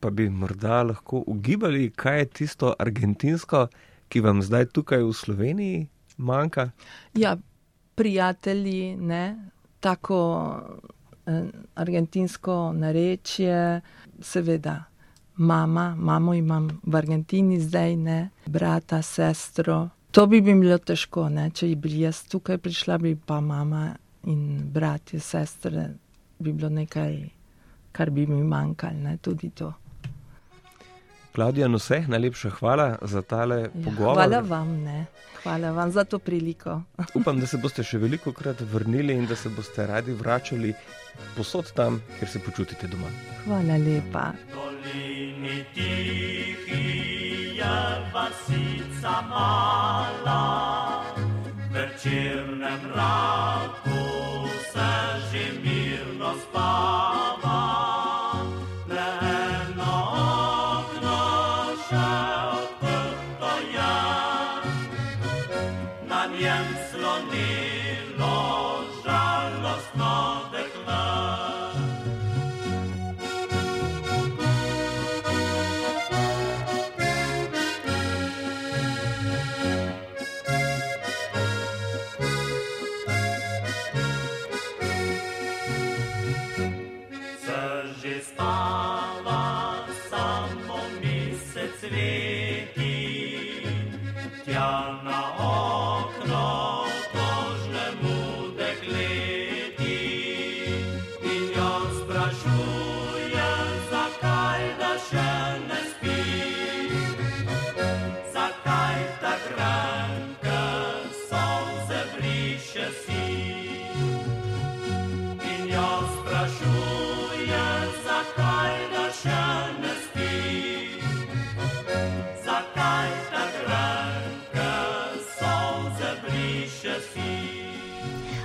Pa bi morda lahko ugibali, kaj je tisto argentinsko, ki vam zdaj tukaj v Sloveniji manjka? Ja, prijatelji, ne, tako eh, argentinsko narečje, seveda. Mama, mamo imam v Argentini zdaj, ne, brata, sestro. To bi mi bilo težko, ne, če bi jaz tukaj prišla, bi pa mama in bratje, sestre, bi bilo nekaj, kar bi mi manjkalo, tudi to. Klaudija, no vse, najlepša hvala za tale Ja, pogovor. hvala vam, ne, hvala vam za to priliko. Upam, da se boste še veliko krat vrnili in da se boste radi vračali posod tam, kjer se počutite doma. Hvala lepa. dolini tihi je vasica mala, v večernem mraku se že mirno spava. Njem slonilo žalostno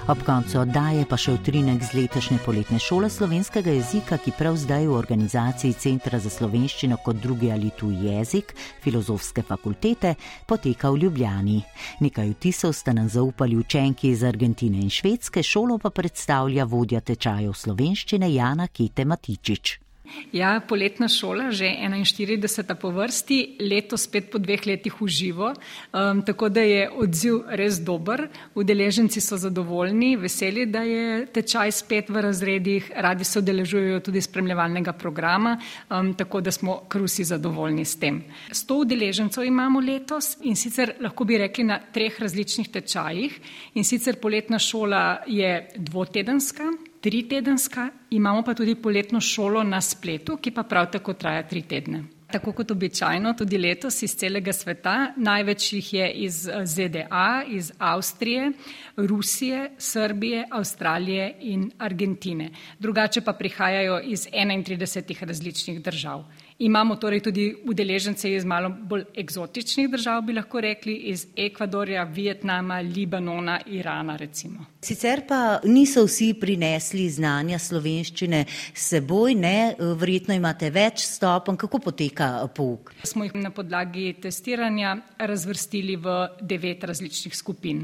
Ob koncu oddaje pa še utrinek z letošnje poletne šole slovenskega jezika, ki prav zdaj v organizaciji Centra za slovenščino kot drugi ali tuji jezik Filozofske fakultete poteka v Ljubljani. Nekaj vtisov sta nam zaupali učenki iz Argentine in Švedske, šolo pa predstavlja vodja tečajev slovenščine Jana Kete Matičič. Ja, poletna šola, že 41. po vrsti, letos spet po dveh letih v živo, um, tako da je odziv res dober. Udeleženci so zadovoljni, veseli, da je tečaj spet v razredih, radi se udeležujejo tudi spremljevalnega programa, um, tako da smo krusi zadovoljni s tem. Sto udeležencev imamo letos in sicer lahko bi rekli na treh različnih tečajih in sicer poletna šola je dvotedenska, tri tedenska, imamo pa tudi poletno šolo na spletu, ki pa prav tako traja tri tedne. Tako kot običajno, tudi letos iz celega sveta, največ jih je iz ZDA, iz Avstrije, Rusije, Srbije, Avstralije in Argentine. Drugače pa prihajajo iz 31 različnih držav. Imamo torej tudi udeležence iz malo bolj eksotičnih držav, bi lahko rekli, iz Ekvadorja, Vietnama, Libanona, Irana recimo. Sicer pa niso vsi prinesli znanja slovenščine s seboj, ne, verjetno imate več stopenj, kako poteka pouk? Smo jih na podlagi testiranja razvrstili v devet različnih skupin.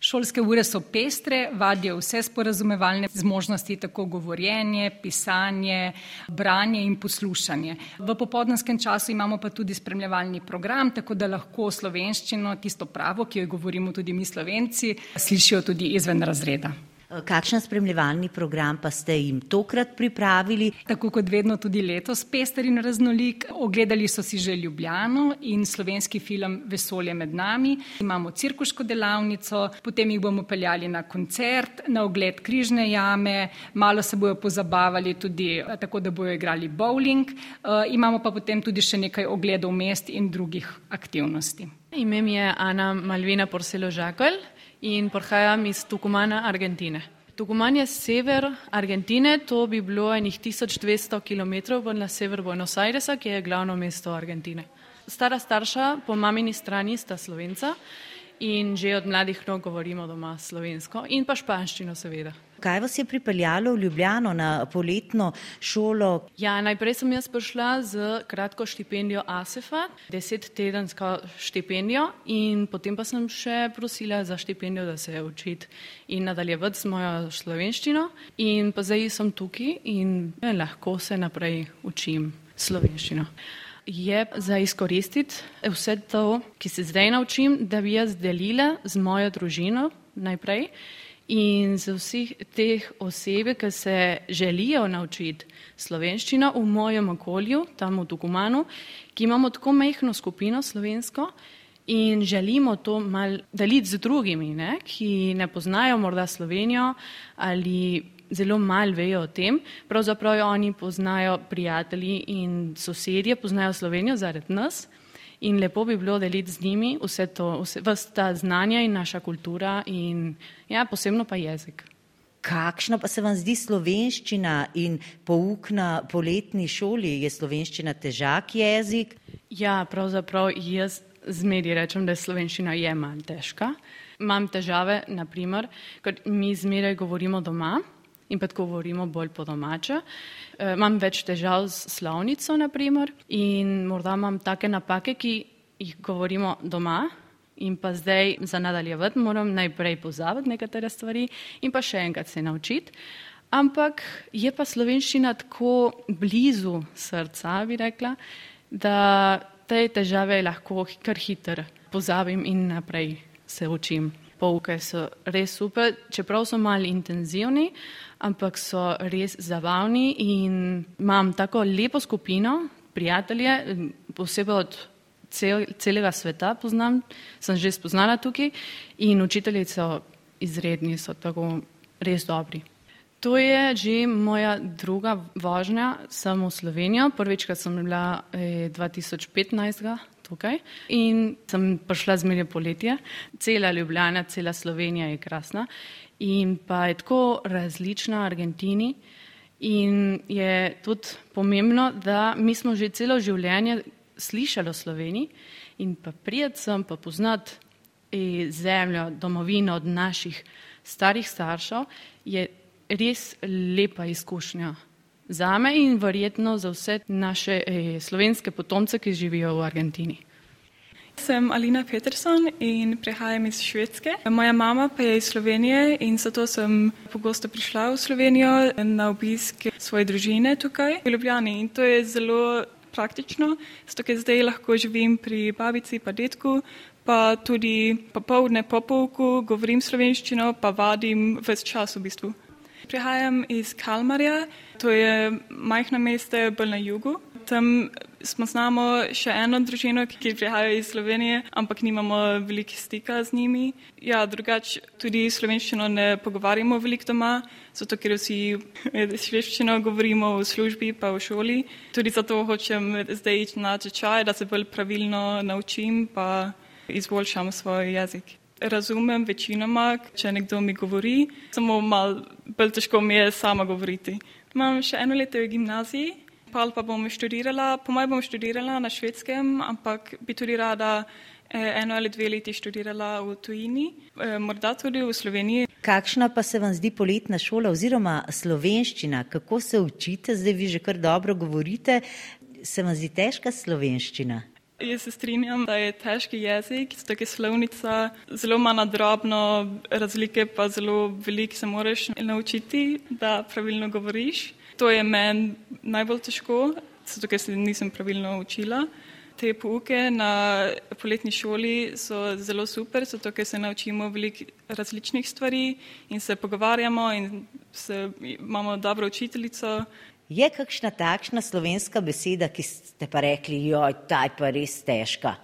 Šolske ure so pestre, vadijo vse sporazumevalne zmožnosti, tako govorjenje, pisanje, branje in poslušanje. V popodnevskem času imamo pa tudi spremljevalni program, tako da lahko slovenščino, tisto pravo, ki jo govorimo tudi mi slovenci, slišijo tudi izven razreda. Kakšen spremljevalni program pa ste jim tokrat pripravili? Tako kot vedno tudi letos, pester in raznolik. Ogledali so si že Ljubljano in slovenski film Vesolje med nami. Imamo cirkuško delavnico, potem jih bomo peljali na koncert, na ogled križne jame, malo se bojo pozabavali tudi tako, da bojo igrali bowling. Imamo pa potem tudi še nekaj ogledov mest in drugih aktivnosti. Ime mi je Ana Malvina Porcelo Žakelj in prihajam iz Tucumana, Argentine. Tucuman je sever Argentine, to bi bilo enih 1200 km na sever Buenos Airesa, ki je glavno mesto Argentine. Stara starša po mamini strani sta slovenca in že od mladih nog govorimo doma slovensko in pa španščino seveda. Kaj vas je pripeljalo v Ljubljano na poletno šolo? Ja, najprej sem jaz prišla z kratko štipendijo ASEF-a, deset tedensko štipendijo in potem pa sem še prosila za štipendijo, da se učiti in nadaljevati z mojo slovenščino in pa zdaj sem tukaj in lahko se naprej učim slovenščino. Je za izkoristiti vse to, ki se zdaj naučim, da bi jaz delila z mojo družino najprej in z vseh teh oseb, ki se želijo naučiti slovenščino v mojem okolju, tam v Tucumanu, ki imamo tako majhno skupino slovensko in želimo to mal deliti z drugimi, ne, ki ne poznajo morda Slovenijo ali zelo malo vejo o tem. Pravzaprav oni poznajo prijatelji in sosedje, poznajo Slovenijo zaradi nas in lepo bi bilo deliti z njimi vse to, vse, vse ta znanja in naša kultura in ja, posebno pa jezik. Kakšna pa se vam zdi slovenščina in pouk na poletni šoli? Je slovenščina težak jezik? Ja, pravzaprav jaz zmeri rečem, da je slovenščina je manj težka. Imam težave, naprimer, kot mi zmeraj govorimo doma in pa govorimo bolj po domače. E, imam več težav s slovnico, naprimer, in morda imam take napake, ki jih govorimo doma. In pa zdaj za nadaljevati moram najprej pozabiti nekatere stvari in pa še enkrat se naučiti. Ampak je pa slovenščina tako blizu srca, bi rekla, da te težave lahko kar hitro pozabim in naprej se učim. Pouke so res super, čeprav so malo intenzivni, ampak so res zabavni in imam tako lepo skupino, prijatelje, posebej od cel, celega sveta poznam, sem že spoznala tukaj in učitelji so izredni, so tako res dobri. To je že moja druga vožnja samo v Slovenijo. Prvičkrat sem bila eh, 2015 tukaj in sem prišla zmeraj poletje. Cela Ljubljana, cela Slovenija je krasna in pa je tako različna Argentini in je tudi pomembno, da mi smo že celo življenje slišali o Sloveniji in pa prijeti sem pa poznati zemljo, domovino od naših starih staršev je res lepa izkušnja. Zame in verjetno za vse naše eh, slovenske potomce, ki živijo v Argentini. Sem Alina Peterson in prihajam iz Švedske. Moja mama pa je iz Slovenije in zato sem pogosto prišla v Slovenijo na obisk svoje družine tukaj v Ljubljani. In to je zelo praktično, zato ker zdaj lahko živim pri babici pa detku, pa tudi popovdne po pouku govorim slovenščino, pa vadim ves čas v bistvu. Prihajam iz Kalmarja, to je majhno mesto bolj na jugu. Tam smo znamo še eno družino, ki prihaja iz Slovenije, ampak nimamo veliko stika z njimi. Ja, drugače tudi slovenščino ne pogovarjamo veliko doma, zato ker vsi švedščino govorimo v službi pa v šoli. Tudi zato hočem zdaj iti na tečaj, da se bolj pravilno naučim pa izboljšam svoj jezik. Razumem večinoma, če nekdo mi govori, samo malo bolj težko mi je sama govoriti. Imam še eno leto v gimnaziji, pa pa bom študirala, po mojem bom študirala na švedskem, ampak bi tudi rada eno ali dve leti študirala v tujini, morda tudi v Sloveniji. Kakšna pa se vam zdi poletna šola oziroma slovenščina? Kako se učite? Zdaj vi že kar dobro govorite. Se vam zdi težka slovenščina? Jaz se strinjam, da je težki jezik, zato je slovnica zelo ima nadrobno razlike, pa zelo veliko se moraš naučiti, da pravilno govoriš. To je meni najbolj težko, zato ker se nisem pravilno učila. Te pouke na poletni šoli so zelo super, zato ker se naučimo veliko različnih stvari in se pogovarjamo in se, imamo dobro učiteljico. Je kakšna takšna slovenska beseda, ki ste pa rekli, joj, ta je pa res težka?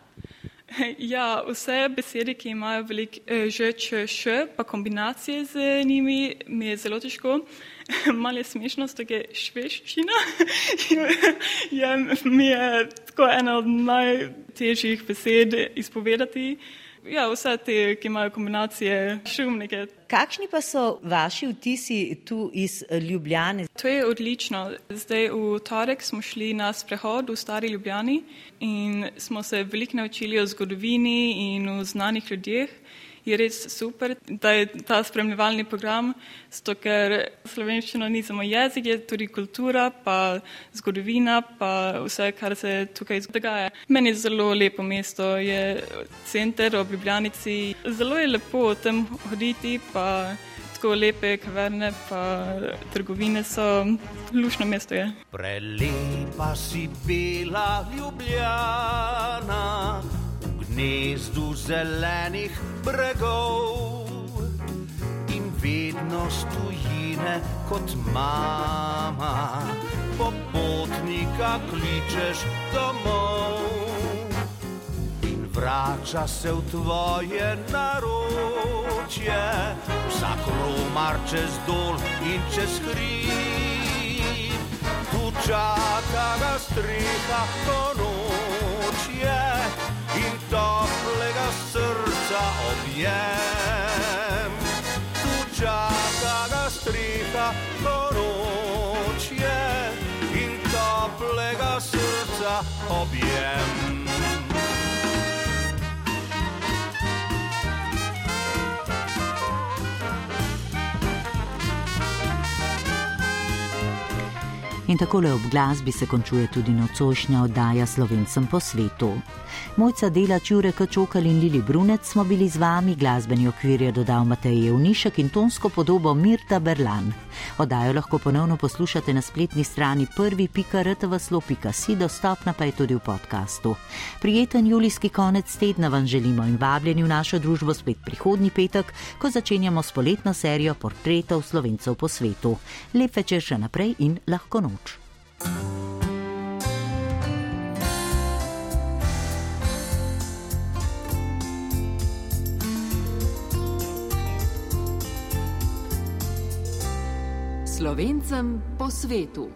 Ja, vse besede, ki imajo veliko ž, č, š, pa kombinacije z njimi, mi je zelo težko. Malo je smešno, da je šveščina. je, mi je tako ena od najtežjih besed izpovedati. Ja, vse te, ki imajo kombinacije šumnike. Kakšni pa so vaši vtisi tu iz Ljubljane? To je odlično. Zdaj v torek smo šli na sprehod v stari Ljubljani in smo se veliko naučili o zgodovini in o znanih ljudeh. Je res super, da je ta spremljevalni program, zato ker slovenščina ni samo jezik, je tudi kultura, pa zgodovina, pa vse, kar se tukaj dogaja. Meni je zelo lepo mesto, je center ob Ljubljanici. Zelo je lepo tam hoditi, pa tako lepe kaverne, pa trgovine so, lušno mesto je. Prelepa si bila Ljubljana gnezdu zelenih bregov. In vedno stojine kot mama, popotnika kličeš domov. In vrača se v tvoje naročje, vsak romar čez dol in čez hrib. Tu čaka ga streha, ko noč je objem. Tu čaka ga striha, ko noč je in toplega srca objem. In takole ob glasbi se končuje tudi nocojšnja oddaja Slovencem po svetu. Mojca dela Čure Kačokal in Lili Brunec smo bili z vami, glasbeni okvir je dodal Matej Jevnišek in tonsko podobo Mirta Berlan. Oddajo lahko ponovno poslušate na spletni strani prvi.rtvslo.si, dostopna pa je tudi v podkastu. Prijeten julijski konec tedna vam želimo in vabljeni v našo družbo spet prihodnji petek, ko začenjamo s poletno serijo portretov Slovencev po svetu. Lep večer še naprej in lahko noč. Slovencem po svetu.